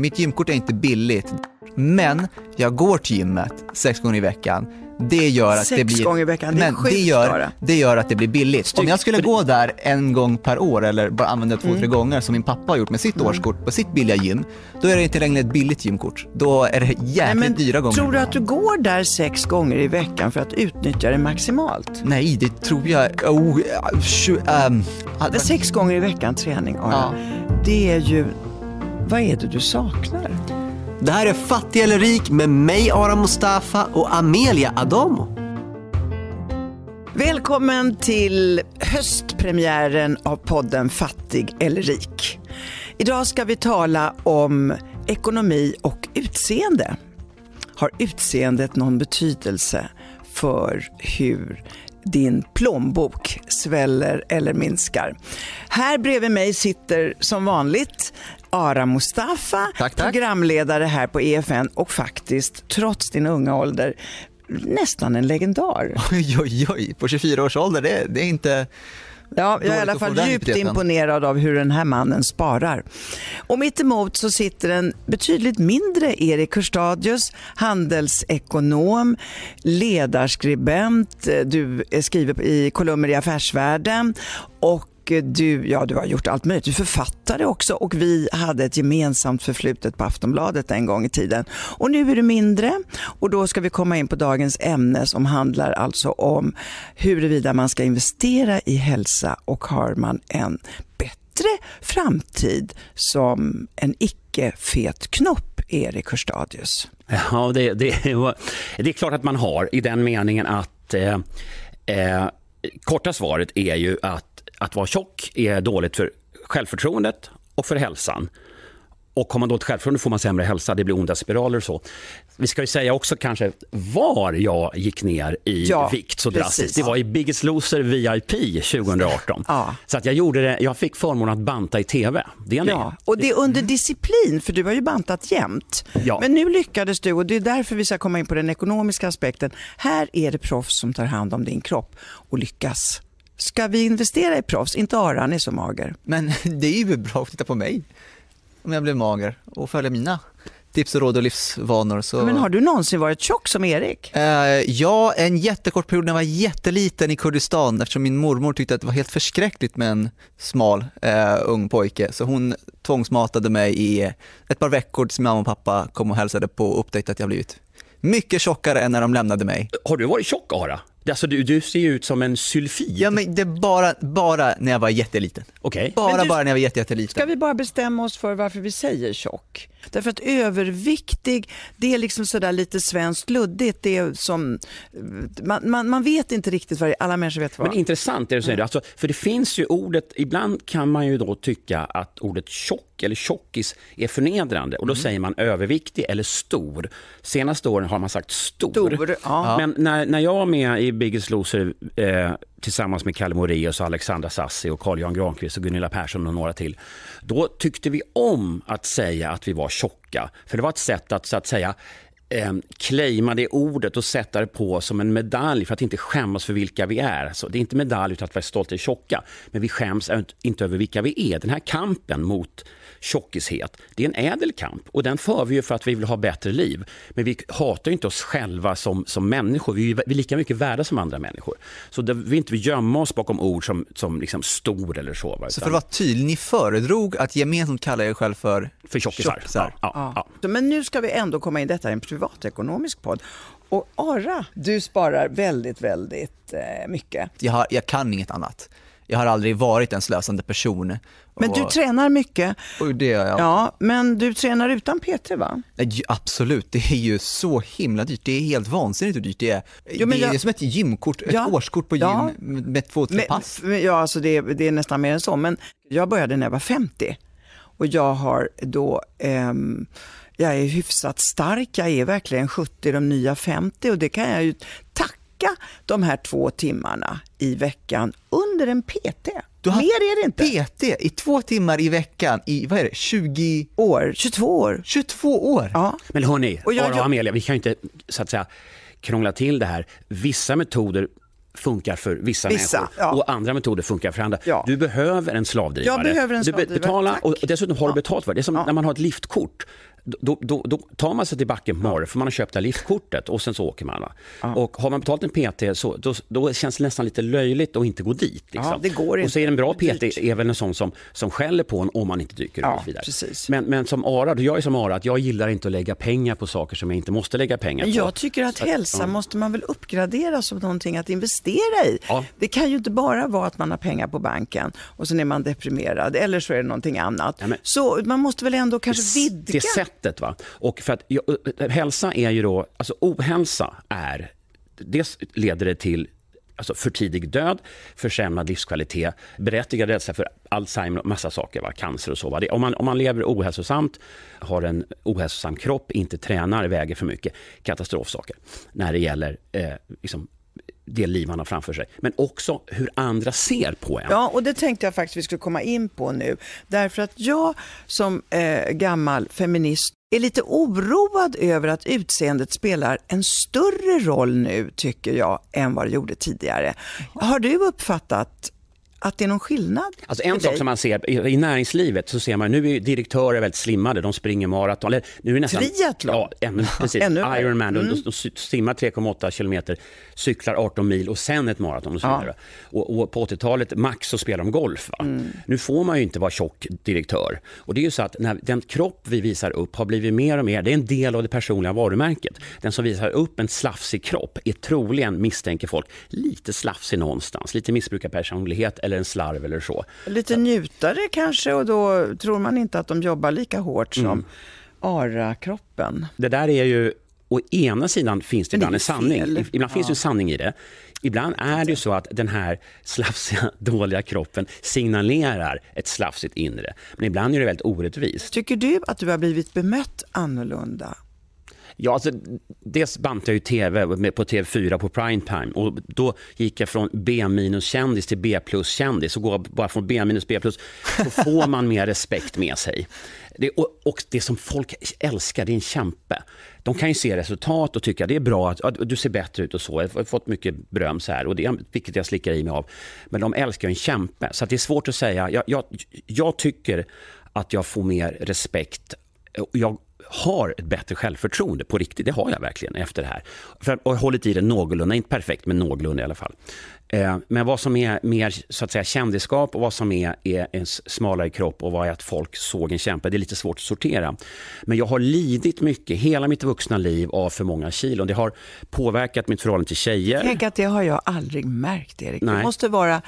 Mitt gymkort är inte billigt, men jag går till gymmet sex gånger i veckan. Det gör att Sex det blir... gånger i veckan, det är men sjukt det gör, det gör att det blir billigt. Om jag skulle gå där en gång per år eller bara använda två, Mm. tre gånger som min pappa har gjort med sitt årskort på sitt billiga gym, då är det inte längre ett billigt gymkort. Då är det jäkligt Nej, men dyra gånger. Tror du att du går där sex gånger i veckan för att utnyttja det maximalt? Nej, det tror jag... Oh, tju, hade- Sex gånger i veckan träning, Ara. Det är ju... Vad är det du saknar? Det här är Fattig eller rik med mig Ara Mustafa och Amelia Adamo. Välkommen till höstpremiären av podden Fattig eller rik. Idag ska vi tala om ekonomi och utseende. Har utseendet någon betydelse för hur din plånbok sväller eller minskar? Här bredvid mig sitter som vanligt Ara Mustafa, Tack, tack. programledare här på EFN och faktiskt, trots din unga ålder, nästan en legendar. Oj, oj, oj, på 24 års ålder, det, det är inte... Ja, jag är i alla fall djupt imponerad av hur den här mannen sparar. Och mitt emot så sitter en betydligt mindre Erik Hurstadius, handelsekonom, ledarskribent, du skriver i kolumner i Affärsvärlden och Eh, du, ja, du har gjort allt möjligt. Du är författare också och vi hade ett gemensamt förflutet på Aftonbladet en gång i tiden. Och nu är du mindre och då ska vi komma in på dagens ämne som handlar alltså om huruvida man ska investera i hälsa och har man en bättre framtid som en icke-fet knopp, Erik Hörstadius? Ja, det, det, det är klart att man har i den meningen att eh, eh, korta svaret är ju att att vara tjock är dåligt för självförtroendet och för hälsan. Och har man dåligt självförtroende får man sämre hälsa, det blir onda spiraler och så. Vi ska ju säga också kanske var jag gick ner i Ja, vikt så precis. drastiskt. Det var i Biggest Loser VIP 2018. Ja. Så att jag gjorde det, jag fick förmånen att banta i TV. Det är Ja, och det är under disciplin, för du har ju bantat jämt. Ja. Men nu lyckades du och det är därför vi ska komma in på den ekonomiska aspekten. Här är det proffs som tar hand om din kropp och lyckas. Ska vi investera i proffs? Inte Ara, han är så mager. Men det är ju bra att titta på mig. Om jag blir mager och följa mina tips och råd och livsvanor. Så... Men har du någonsin varit tjock som Erik? Eh, ja, en jättekort period när jag var jätteliten i Kurdistan eftersom min mormor tyckte att det var helt förskräckligt med en smal eh, ung pojke. Så hon tvångsmatade mig i ett par veckor tills mamma och pappa kom och hälsade på och upptäckte att jag blivit mycket tjockare än när de lämnade mig. Har du varit tjock, Ara? Alltså, du, du ser ju ut som en sylfid. Ja, men det är bara, bara när jag var jätteliten. Okej. Bara, Men du- bara när jag var jätte, jätteliten. Ska vi bara bestämma oss för varför vi säger tjock? Därför att överviktig, det är liksom sådär lite svenskt luddigt. Det är som, man, man, man vet inte riktigt vad det är. Alla människor vet vad Men intressant det du säger, alltså, för det finns ju ordet, ibland kan man ju då tycka att ordet tjock eller tjockis är förnedrande och då säger man överviktig eller stor. Senaste åren har man sagt stor. Stor, ja. Men när, när jag var med i Biggest Loser eh, tillsammans med Kalle Moraeus och Alexandra Sassi och Carl-Jan Granqvist och Gunilla Persson och några till, då tyckte vi om att säga att vi var tjocka. För det var ett sätt att så att säga eh, claima det ordet och sätta det på som en medalj för att inte skämmas för vilka vi är. Alltså, det är inte medalj utan att vi är stolta och tjocka, men vi skäms inte över vilka vi är. Den här kampen mot tjockishet, det är en ädel kamp och den för vi ju för att vi vill ha bättre liv. Men vi hatar ju inte oss själva som, som människor, vi är, vi är lika mycket värda som andra människor. Så det, vi inte vill gömma oss bakom ord som, som liksom stor eller så. va, Så utan för att vara tydlig, ni föredrog att gemensamt kalla er själv för för tjockisar. tjockisar. Ja, ja, ja. Så, Men nu ska vi ändå komma in, detta är en privatekonomisk podd. Och Ara, du sparar väldigt, väldigt eh, mycket. Jag, har, jag kan inget annat. Jag har aldrig varit en slösande person. Men och, du tränar mycket. och det gör jag. Ja, men du tränar utan PT va? Nej, Absolut, det är ju så himla dyrt. Det är helt vansinnigt hur dyrt det är. Jo, det är jag- som ett gymkort, ett Ja, årskort på gym ja. med, två, tre pass. ja, alltså det, det är nästan mer än så. Men jag började när jag var 50 och jag har då ehm, jag är hyfsat stark, jag är verkligen 70, de nya 50 och det kan jag ju tacka de här två timmarna i veckan under en PT. Du har Mer är det inte. PT i två timmar i veckan i, vad är det, 20, År, 22 år. 22 år? Ja. Men hörni, Och jag- Ara och Amelia, vi kan ju inte så att säga krångla till det här. Vissa metoder funkar för vissa, Vissa, människor ja. och andra metoder funkar för andra. Ja. Du behöver en slavdrivare. Jag behöver en Du be- slavdrivare, Betala, tack. och och dessutom har du Ja. betalt för det. Det är som Ja. när man har ett liftkort. Då, då, då tar man sig till backen på morgonen för man har köpt det här liftkortet och sen så åker man. Va? Och har man betalt en PT så då, då känns det nästan lite löjligt att inte gå dit. Liksom. Ja, det går Och så är det en bra inte. Det PT är väl en sån som, som skäller på en om man inte dyker och så vidare. precis. Men, men som Ara, jag är som Ara, att jag gillar inte att lägga pengar på saker som jag inte måste lägga pengar på. jag tycker att hälsa måste man väl uppgradera som någonting att investera i. Ja. Det kan ju inte bara vara att man har pengar på banken och sen är man deprimerad eller så är det någonting annat. Ja, men- så man måste väl ändå kanske vidga. det sättet. Va? Och för att, ja, hälsa är ju då, alltså ohälsa är, dels leder det till alltså för tidig död, försämrad livskvalitet, berättigad rädsla för Alzheimer och massa saker, va? cancer och så. Va? Det, om, man, om man lever ohälsosamt, har en ohälsosam kropp, inte tränar, väger för mycket, katastrofsaker när det gäller eh, liksom, det liv man har framför sig. Men också hur andra ser på en. Ja, och det tänkte jag faktiskt vi skulle komma in på nu. Därför att jag som eh, gammal feminist är lite oroad över att utseendet spelar en större roll nu, tycker jag, än vad det gjorde tidigare. Har du uppfattat att det är någon skillnad? Alltså en sak dig? som man ser i, näringslivet så ser man nu är direktörer väldigt slimmade, de springer maraton. Eller, nu är nästan, Triathlon? Ja, ännu, precis. Ännu. Ironman, de, de, de simmar 3,8 kilometer, cyklar 18 mil och sen ett maraton och så Ja. Och, och på 80-talet, max, så spelar de golf. Va? Nu får man ju inte vara tjock direktör. Och det är ju så att den kropp vi visar upp har blivit mer och mer, det är en del av det personliga varumärket. Den som visar upp en slafsig kropp är troligen, misstänker folk, lite slafsig någonstans. Lite missbrukarpersonlighet eller en slarv eller så. Lite njutare kanske och då tror man inte att de jobbar lika hårt som Mm. ARA-kroppen. Det där är ju, å ena sidan finns det Men det ibland en sanning. Ibland finns det en sanning i det. Ibland är det ju så att den här slafsiga, dåliga kroppen signalerar ett slafsigt inre. Men ibland är det väldigt orättvist. Tycker du att du har blivit bemött annorlunda? Ja, alltså, dels bantade jag ju TV på TV4 på prime time och då gick jag från B-kändis till B-plus-kändis och går bara från B- B-plus så får man mer respekt med sig. Det, och, och det som folk älskar, det är en kämpe. De kan ju se resultat och tycka det är bra, att ja, du ser bättre ut och så. Jag har fått mycket beröm så här och det vilket jag slickar i mig av. Men de älskar en kämpe, så att det är svårt att säga. Jag, jag, jag tycker att jag får mer respekt. Jag har ett bättre självförtroende på riktigt. Det har jag verkligen efter det här. För, och jag har hållit i det någorlunda, inte perfekt, men någorlunda i alla fall. Eh, men vad som är mer så att säga kändisskap och vad som är, är en smalare kropp och vad är att folk såg en kämpe, det är lite svårt att sortera. Men jag har lidit mycket hela mitt vuxna liv av för många kilon. Det har påverkat mitt förhållande till tjejer. Tänk att det har jag aldrig märkt, Erik. Det Nej. måste vara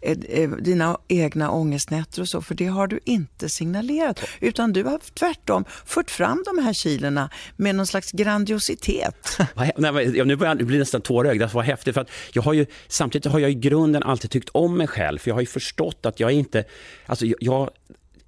eh, eh, dina egna ångestnätter och så, för det har du inte signalerat. Utan du har tvärtom fört fram de här kilorna med någon slags grandiositet. Nej, nu börjar jag bli nästan tårögd. Det var häftigt. För att jag har ju, samtidigt samtidigt har jag i grunden alltid tyckt om mig själv. För jag har ju förstått att jag är inte... Alltså jag,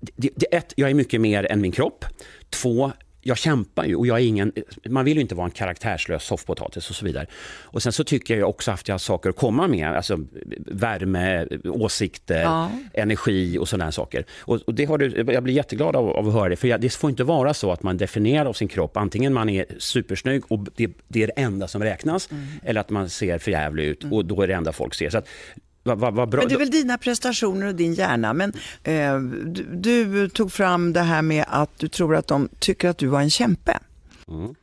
det, det, ett, jag är mycket mer än min kropp. Två, jag kämpar ju och jag är ingen, man vill ju inte vara en karaktärslös soffpotatis och så vidare. Och sen så tycker jag också att jag har saker att komma med, alltså värme, åsikter, Ja. energi och sådana saker. Och, och det har du, jag blir jätteglad av, av att höra det, för jag, det får inte vara så att man definierar av sin kropp, antingen man är supersnygg och det, det är det enda som räknas, Mm. eller att man ser förjävlig ut och då är det enda folk ser. Så att, vad, vad bra. Men det är väl dina prestationer och din hjärna. Men eh, du, du tog fram det här med att du tror att de tycker att du var en kämpe. Mm.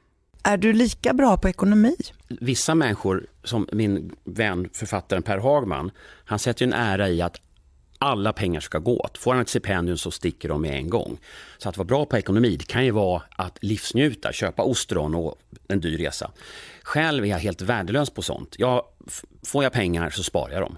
Är du lika bra på ekonomi? vissa människor, som min vän författaren Per Hagman, han sätter en ära i att alla pengar ska gå åt. Får han ett stipendium så sticker de med en gång. Så att vara bra på ekonomi, det kan ju vara att livsnjuta, köpa ostron och en dyr resa. Själv är jag helt värdelös på sånt. Jag, får jag pengar så sparar jag dem.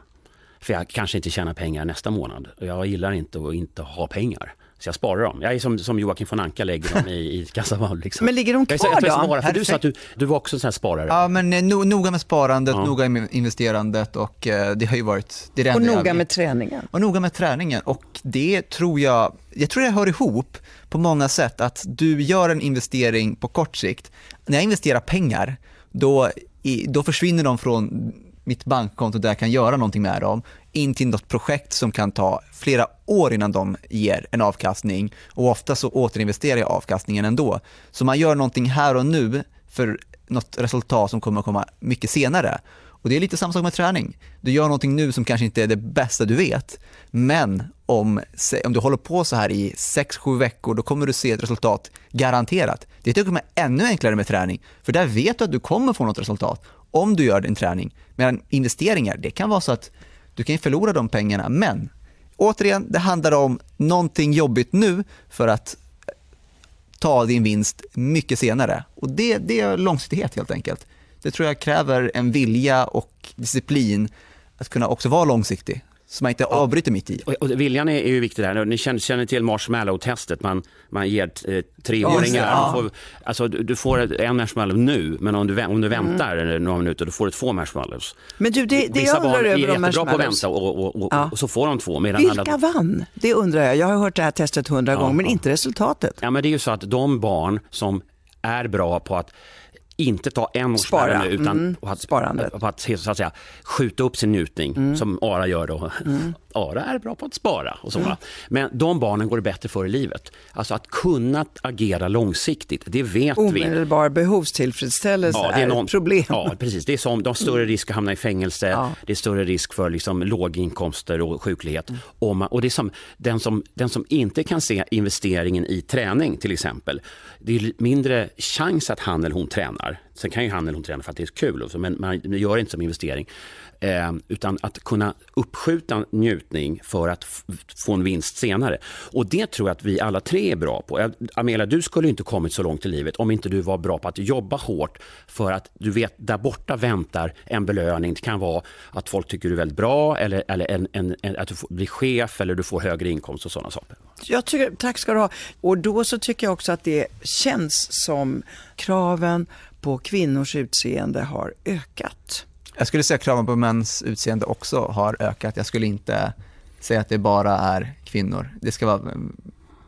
För jag kanske inte tjänar pengar nästa månad. Och Jag gillar inte att inte ha pengar. Så jag sparar dem. Jag är som, som Joakim von Anka lägger dem i, i kassavalv. Liksom. Men ligger de Jag är kvar jag är så då? svara, för du sa att du, du var också en sån här sparare. Ja, men eh, no, noga med sparandet, Ja. noga med investerandet och eh, det har ju varit... Det är Och jag noga med träningen? Och noga med träningen. Och det tror jag, jag tror det hör ihop på många sätt att du gör en investering på kort sikt. När jag investerar pengar, då, då försvinner de från mitt bankkonto där jag kan göra någonting med dem in till något projekt som kan ta flera år innan de ger en avkastning och ofta så återinvesterar jag avkastningen ändå. Så man gör någonting här och nu för något resultat som kommer att komma mycket senare. Och det är lite samma sak med träning. Du gör någonting nu som kanske inte är det bästa du vet, men om, om du håller på så här i 6-7 veckor, då kommer du se ett resultat garanterat. Det är jag är ännu enklare med träning, för där vet du att du kommer få något resultat om du gör din träning. Medan investeringar, det kan vara så att du kan förlora de pengarna, men återigen, det handlar om någonting jobbigt nu för att ta din vinst mycket senare. Och det, det är långsiktighet helt enkelt. Det tror jag kräver en vilja och disciplin att kunna också vara långsiktig så man inte avbryter mitt i. Och, och viljan är, är ju viktig där. Ni känner, känner till marshmallow-testet. Man, man ger eh, treåringar, ja, får, alltså, du, du, får en marshmallow nu, men om du, om du mm. väntar mm. några minuter, då får du två marshmallows. Men du, det, det Vissa jag undrar över är jättebra på att vänta och, och, och, ja. och, så får de två. Vilka alla... vann? Det undrar jag. Jag har hört det här testet hundra ja, gånger, men inte resultatet. Ja, men det är ju så att de barn som är bra på att inte ta en Spara. nu utan mm. att, Sparandet. Att, så att säga, skjuta upp sin njutning mm. som Ara gör då. Mm. Ara är bra på att spara och så. Mm. Men de barnen går det bättre för i livet. Alltså att kunna agera långsiktigt, det vet Omedelbar vi. Omedelbar behovstillfredsställelse ja, det är, någon, ett problem. Ja, precis. Det är som, de har större risk att hamna i fängelse, ja. det är större risk för liksom låginkomster och sjuklighet. Mm. Och, man, och det är som den, som den som inte kan se investeringen i träning till exempel, det är mindre chans att han eller hon tränar. Sen kan ju han eller hon träna för att det är kul, men man gör det inte som investering. Eh, utan att kunna uppskjuta njutning för att få en vinst senare. Och det tror jag att vi alla tre är bra på. Eh, Amelia, du skulle inte kommit så långt i livet om inte du var bra på att jobba hårt för att du vet där borta väntar en belöning. Det kan vara att folk tycker du är väldigt bra eller, eller en, en, en, att du blir chef eller du får högre inkomst och sådana saker. Jag tycker, tack ska du ha. Och då så tycker jag också att det känns som kraven på kvinnors utseende har ökat. Jag skulle säga att kraven på mäns utseende också har ökat. Jag skulle inte säga att det bara är kvinnor. Det ska vara mm,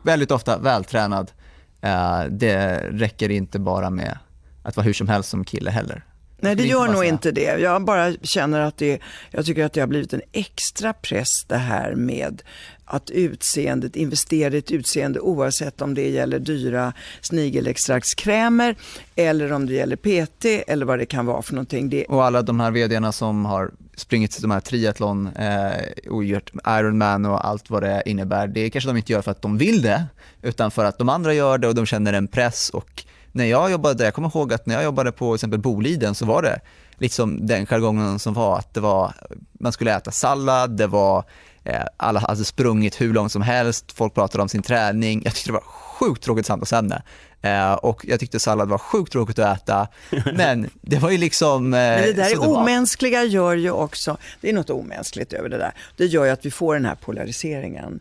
väldigt ofta vältränad. Eh, det räcker inte bara med att vara hur som helst som kille heller. Nej, det gör nog inte det. Jag bara känner att det, jag tycker att det har blivit en extra press det här med att utseendet, investera i ett utseende oavsett om det gäller dyra snigelextraktskrämer eller om det gäller PT eller vad det kan vara för någonting. Det... Och alla de här vdarna som har sprungit de här triathlon eh, och gjort Ironman och allt vad det innebär, det kanske de inte gör för att de vill det, utan för att de andra gör det och de känner en press och när jag jobbade, jag kommer ihåg att när jag jobbade på exempel Boliden så var det liksom den jargongen som var att det var, man skulle äta sallad, det var Eh, alla hade sprungit hur långt som helst, folk pratade om sin träning. Jag tyckte det var sjukt tråkigt samtalsämne. Eh, och jag tyckte sallad var sjukt tråkigt att äta. Men det var ju liksom... Eh, men det där är omänskliga gör ju också, det är något omänskligt över det där. Det gör ju att vi får den här polariseringen.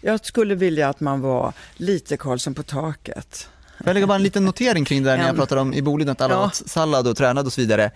Jag skulle vilja att man var lite Karlsson på taket. Jag lägger bara en liten notering kring det där när jag pratade om i Boliden att alla ja. åt sallad och tränade och så vidare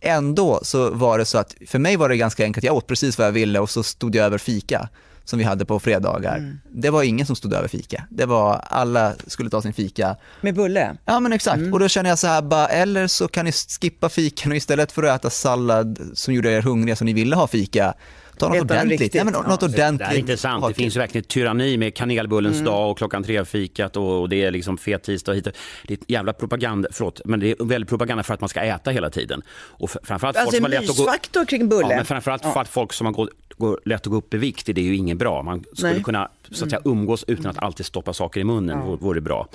ändå så var det så att för mig var det ganska enkelt, jag åt precis vad jag ville och så stod jag över fika som vi hade på fredagar. Mm. Det var ingen som stod över fika. Det var, alla skulle ta sin fika. Med bulle? Ja men exakt. Mm. Och då känner jag så här, bara, eller så kan ni skippa fikan och istället för att äta sallad som gjorde er hungriga som ni ville ha fika, Ta något ordentligt. Ja, men något ordentligt. Det är intressant. Det finns ju verkligen ett tyranni med kanelbullens mm. dag och klockan tre-fikat och, och det är liksom fet tisdag hit. Det är jävla propaganda, förlåt, men det är väldigt propaganda för att man ska äta hela tiden. Och framförallt alltså folk lätt att gå... kring bulle. Ja, men framförallt ja. för att folk som har gått, går lätt att gå upp i vikt, det är ju inget bra. Man skulle Nej. kunna så att säga, mm. umgås utan att alltid stoppa saker i munnen, ja. vore bra.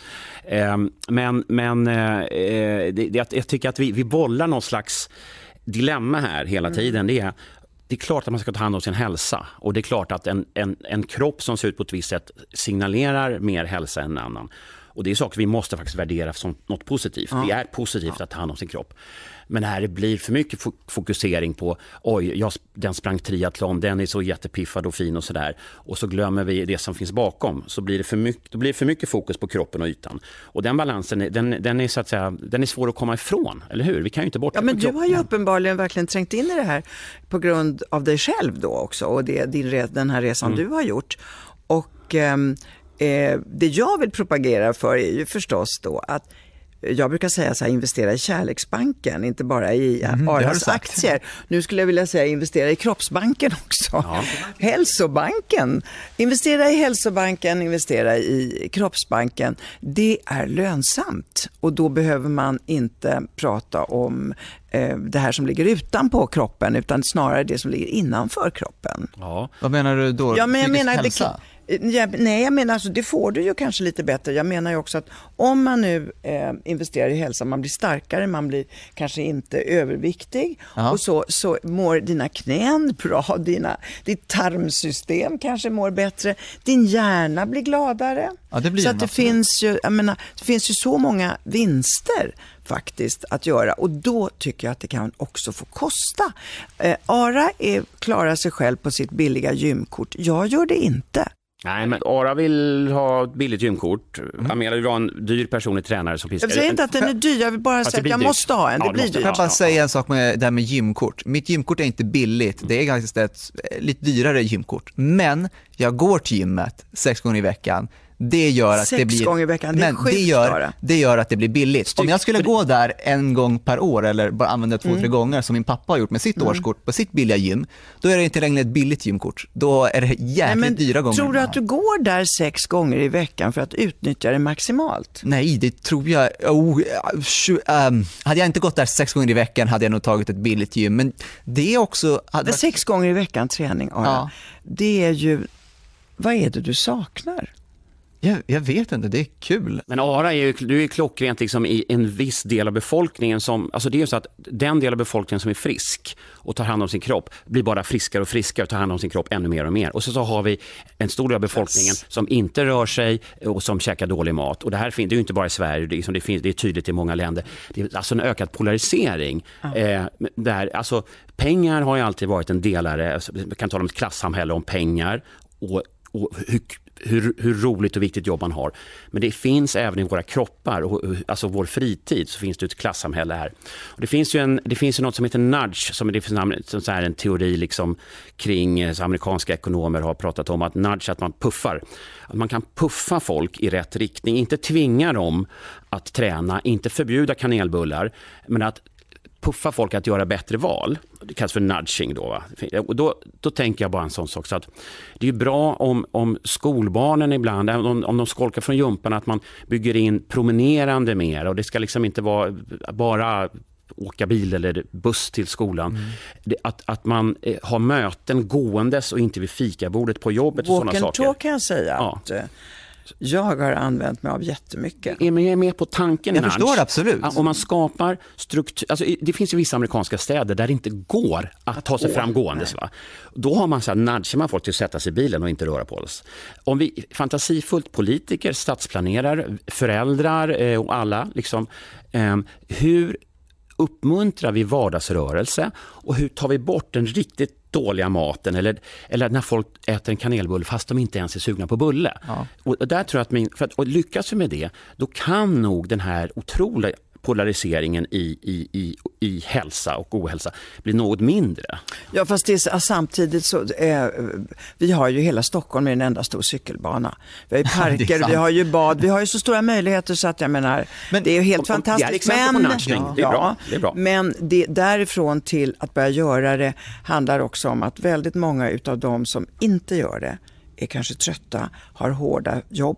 Eh, men men eh, det, det, jag tycker att vi, vi bollar någon slags dilemma här hela mm. tiden. Det är det är klart att man ska ta hand om sin hälsa och det är klart att en, en, en kropp som ser ut på ett visst sätt signalerar mer hälsa än en annan. Och det är saker vi måste faktiskt värdera som något positivt. Ja. Det är positivt ja. att ta hand om sin kropp. Men när det blir för mycket fokusering på oj, jag, den sprang triathlon, den är så jättepiffad och fin och sådär. Och så glömmer vi det som finns bakom. Så blir det för mycket, då blir det för mycket fokus på kroppen och ytan. Och den balansen, den, den är så att säga, den är svår att komma ifrån, eller hur? Vi kan ju inte bort Ja, men du har ju uppenbarligen verkligen trängt in i det här på grund av dig själv då också och det, din, den här resan mm. du har gjort. Och ehm, eh, det jag vill propagera för är ju förstås då att jag brukar säga så här, investera i kärleksbanken, inte bara i Arlas sagt. aktier. Nu skulle jag vilja säga investera i kroppsbanken också. Hälsobanken. Investera i hälsobanken, investera i kroppsbanken. Det är lönsamt och då behöver man inte prata om eh, det här som ligger utanpå kroppen utan snarare det som ligger innanför kroppen. Ja. Vad menar du då? Ja, men jag menar, det, hälsa? Jag, nej, jag menar alltså, det får du ju kanske lite bättre. Jag menar ju också att om man nu eh, investerar i hälsa, man blir starkare, man blir kanske inte överviktig Ja. och så, så mår dina knän bra, dina, ditt tarmsystem kanske mår bättre, din hjärna blir gladare. Ja, det blir så att det absolut. finns, ju, jag menar, det finns ju så många vinster faktiskt att göra och då tycker jag att det kan också få kosta. Eh, Ara är, klarar sig själv på sitt billiga gymkort. Jag gör det inte. Nej, men Ara vill ha ett billigt gymkort. Amelia vill ha en dyr personlig tränare som piskar. Jag säger inte att den är dyr, jag vill bara säga att jag dyrt. måste ha en. Ja, Det det blir dyrt. Får jag bara Ja, säga en sak med det här med gymkort. Mitt gymkort är inte billigt, det är faktiskt ett eh, lite dyrare gymkort. Men jag går till gymmet sex gånger i veckan. Det gör att Sex det blir... gånger i veckan, det är men det gör, det gör att det blir billigt. Om jag skulle gå där en gång per år eller bara använda två, Mm. tre gånger som min pappa har gjort med sitt årskort på sitt billiga gym, då är det inte längre ett billigt gymkort. Då är det jäkligt Nej, dyra gånger. tror du att du går där sex gånger i veckan för att utnyttja det maximalt? Nej, det tror jag. Oh, tju- ehm, hade jag inte gått där sex gånger i veckan hade jag nog tagit ett billigt gym. Men det är också... Hade sex gånger i veckan träning, Ara, Ja. det är ju... Vad är det du saknar? Jag, jag vet inte, det är kul. Men ARA är ju, du är klockrent liksom i en viss del av befolkningen som, alltså det är ju så att den del av befolkningen som är frisk och tar hand om sin kropp blir bara friskare och friskare och tar hand om sin kropp ännu mer och mer. Och så, så har vi en stor del av befolkningen som inte rör sig och som käkar dålig mat. Och det här finns, det är ju inte bara i Sverige, det liksom, det finns, det är tydligt i många länder. Det är alltså en ökad polarisering. Eh, där, alltså, pengar har ju alltid varit en delare, alltså, vi kan tala om ett klassamhälle, om pengar och, och hur, hur, hur roligt och viktigt jobb man har. Men det finns även i våra kroppar, och, alltså vår fritid, så finns det ett klassamhälle här. Och det finns ju en, det finns ju något som heter nudge, som det finns en, som så här en teori liksom kring, eh, amerikanska ekonomer har pratat om, att nudge, att man puffar. Att man kan puffa folk i rätt riktning, inte tvinga dem att träna, inte förbjuda kanelbullar, men att puffa folk att göra bättre val. Det kallas för nudging. Då, va? Och då, då tänker jag bara en sån sak. Så att det är bra om, om skolbarnen ibland, om, om de skolkar från jumpan, att man bygger in promenerande mer. Och det ska liksom inte vara bara åka bil eller buss till skolan. Det, att, att man eh, har möten gåendes och inte vid fikabordet på jobbet och Walk sådana and saker. talk kan jag säga Ja. Att jag har använt mig av jättemycket. är med, på tanken. Jag förstår absolut. Ja, Om man skapar struktur, alltså, det finns ju vissa amerikanska städer där det inte går att ta sig fram gåendes. Va? Då har man så här, nudgar man folk till att sätta sig i bilen och inte röra på oss. Om vi fantasifullt politiker, stadsplanerare, föräldrar eh, och alla, liksom, eh, hur uppmuntrar vi vardagsrörelse och hur tar vi bort den riktigt dåliga maten eller, eller när folk äter en kanelbulle fast de inte ens är sugna på bulle. Och där tror jag att min, för att, och lyckas vi med det, då kan nog den här otroliga polariseringen i, i, i, i hälsa och ohälsa bli något mindre. Ja, fast det är, samtidigt så, eh, vi har ju hela Stockholm med en enda stor cykelbana. Vi har ju parker, vi har ju bad, vi har ju så stora möjligheter så att jag menar, Men- det är ju helt och- och det är fantastiskt. på nudging. Det är bra. Det är bra. Men det, därifrån till att börja göra det handlar också om att väldigt många utav de som inte gör det är kanske trötta, har hårda jobb,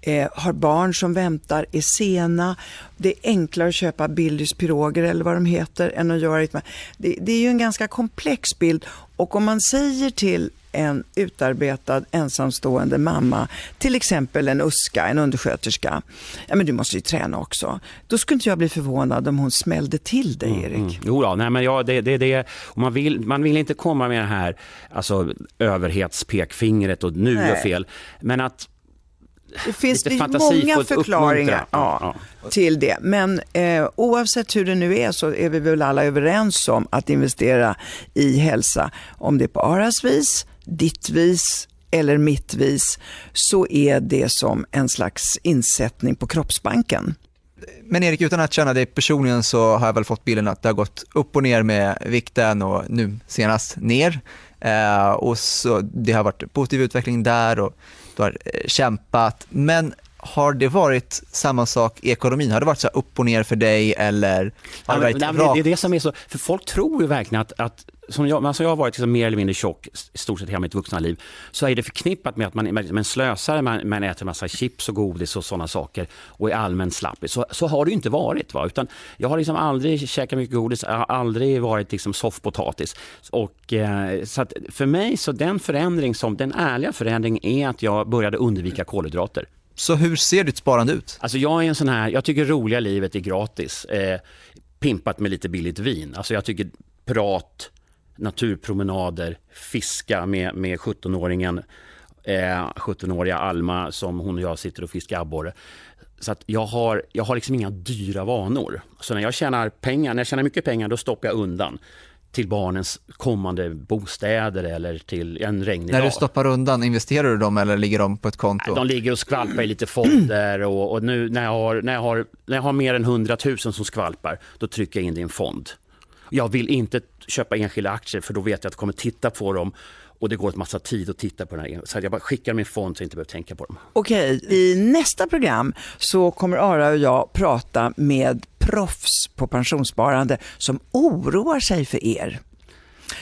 eh, har barn som väntar, är sena. Det är enklare att köpa Billys piroger eller vad de heter än att göra det. Det, det är ju en ganska komplex bild och om man säger till en utarbetad ensamstående mamma, till exempel en USKA, en undersköterska, ja men du måste ju träna också. Då skulle inte jag bli förvånad om hon smällde till dig, Erik. Mm. Jo, då, nej, men ja, det, det, det, man, vill, man vill inte komma med det här alltså, överhetspekfingret och nu Nej. gör fel. Men att Det finns Lite det många förklaringar uppmuntra. ja, till det. Men eh, oavsett hur det nu är så är vi väl alla överens om att investera i hälsa. Om det är på Aras vis, ditt vis eller mitt vis så är det som en slags insättning på kroppsbanken. Men Erik, utan att känna dig personligen så har jag väl fått bilden att det har gått upp och ner med vikten och nu senast ner. Eh, och så Det har varit positiv utveckling där och du har eh, kämpat. Men har det varit samma sak i ekonomin? Har det varit så upp och ner för dig eller har det varit Nej, det är det som är så, för folk tror ju verkligen att, att som jag, alltså jag har varit liksom mer eller mindre tjock i stort sett hela mitt vuxna liv, så är det förknippat med att man är en slösare, man, man äter massa chips och godis och sådana saker och är allmänt slappig. Så, så har det ju inte varit. Va? Utan jag har liksom aldrig käkat mycket godis, jag har aldrig varit liksom soffpotatis. Och, eh, så för mig, så den förändring som, den ärliga förändring är att jag började undvika kolhydrater. Så hur ser ditt sparande ut? Alltså jag är en sån här, jag tycker roliga livet är gratis. Eh, pimpat med lite billigt vin. Alltså jag tycker prat, naturpromenader, fiska med, med 17-åringen, eh, 17-åriga Alma som hon och jag sitter och fiskar abborre. Så att jag har, jag har liksom inga dyra vanor. Så när jag tjänar pengar, när jag tjänar mycket pengar, då stoppar jag undan till barnens kommande bostäder eller till en regnig När du stoppar undan, investerar du dem eller ligger de på ett konto? De ligger och skvalpar i lite fonder och, och nu när jag, har, när, jag har, när jag har mer än 100 000 som skvalpar, då trycker jag in det i en fond. Jag vill inte köpa enskilda aktier för då vet jag att jag kommer titta på dem och det går ett massa tid att titta på den här. Så jag bara skickar en fond så jag inte behöver tänka på dem. Okej, i nästa program så kommer Ara och jag prata med proffs på pensionssparande som oroar sig för er.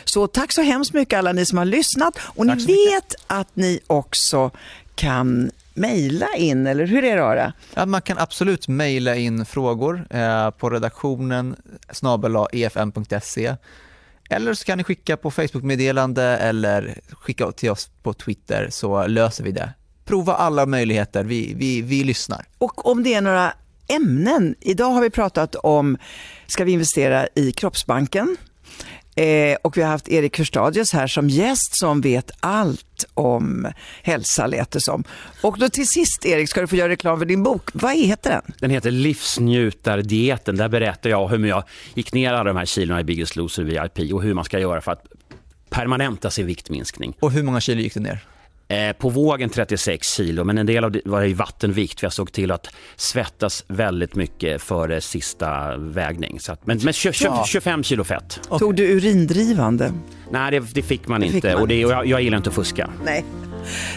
Så tack så hemskt mycket alla ni som har lyssnat och ni Tack mycket. vet att ni också kan mejla in, eller hur är det Ara? Ja, man kan absolut mejla in frågor eh, på redaktionen efm.se eller så kan ni skicka på Facebook-meddelande eller skicka till oss på Twitter så löser vi det. Prova alla möjligheter, vi, vi, vi lyssnar. Och om det är några ämnen, idag har vi pratat om, ska vi investera i Kroppsbanken? Eh, och vi har haft Erik Hörstadius här som gäst som vet allt om hälsa lät det som. Och då till sist Erik ska du få göra reklam för din bok. Vad heter den? Den heter Livsnjutardieten. Där berättar jag hur jag gick ner alla de här kilona i Biggest Loser VIP och hur man ska göra för att permanenta sin viktminskning. Och hur många kilo gick du ner? Eh, på vågen 36 kilo, men en del av det var i vattenvikt. För jag såg till att svettas väldigt mycket före sista vägning. Så att, men men tjo- tjo- Ja. 25 kilo fett. Tog du urindrivande? Nej, det, det fick man Det inte. fick man och, det, och jag, jag gillar inte att fuska. Nej.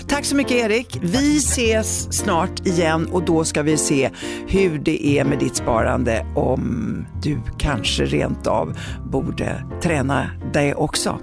Tack så mycket Erik. Vi ses snart igen och då ska vi se hur det är med ditt sparande om du kanske rent av borde träna dig också.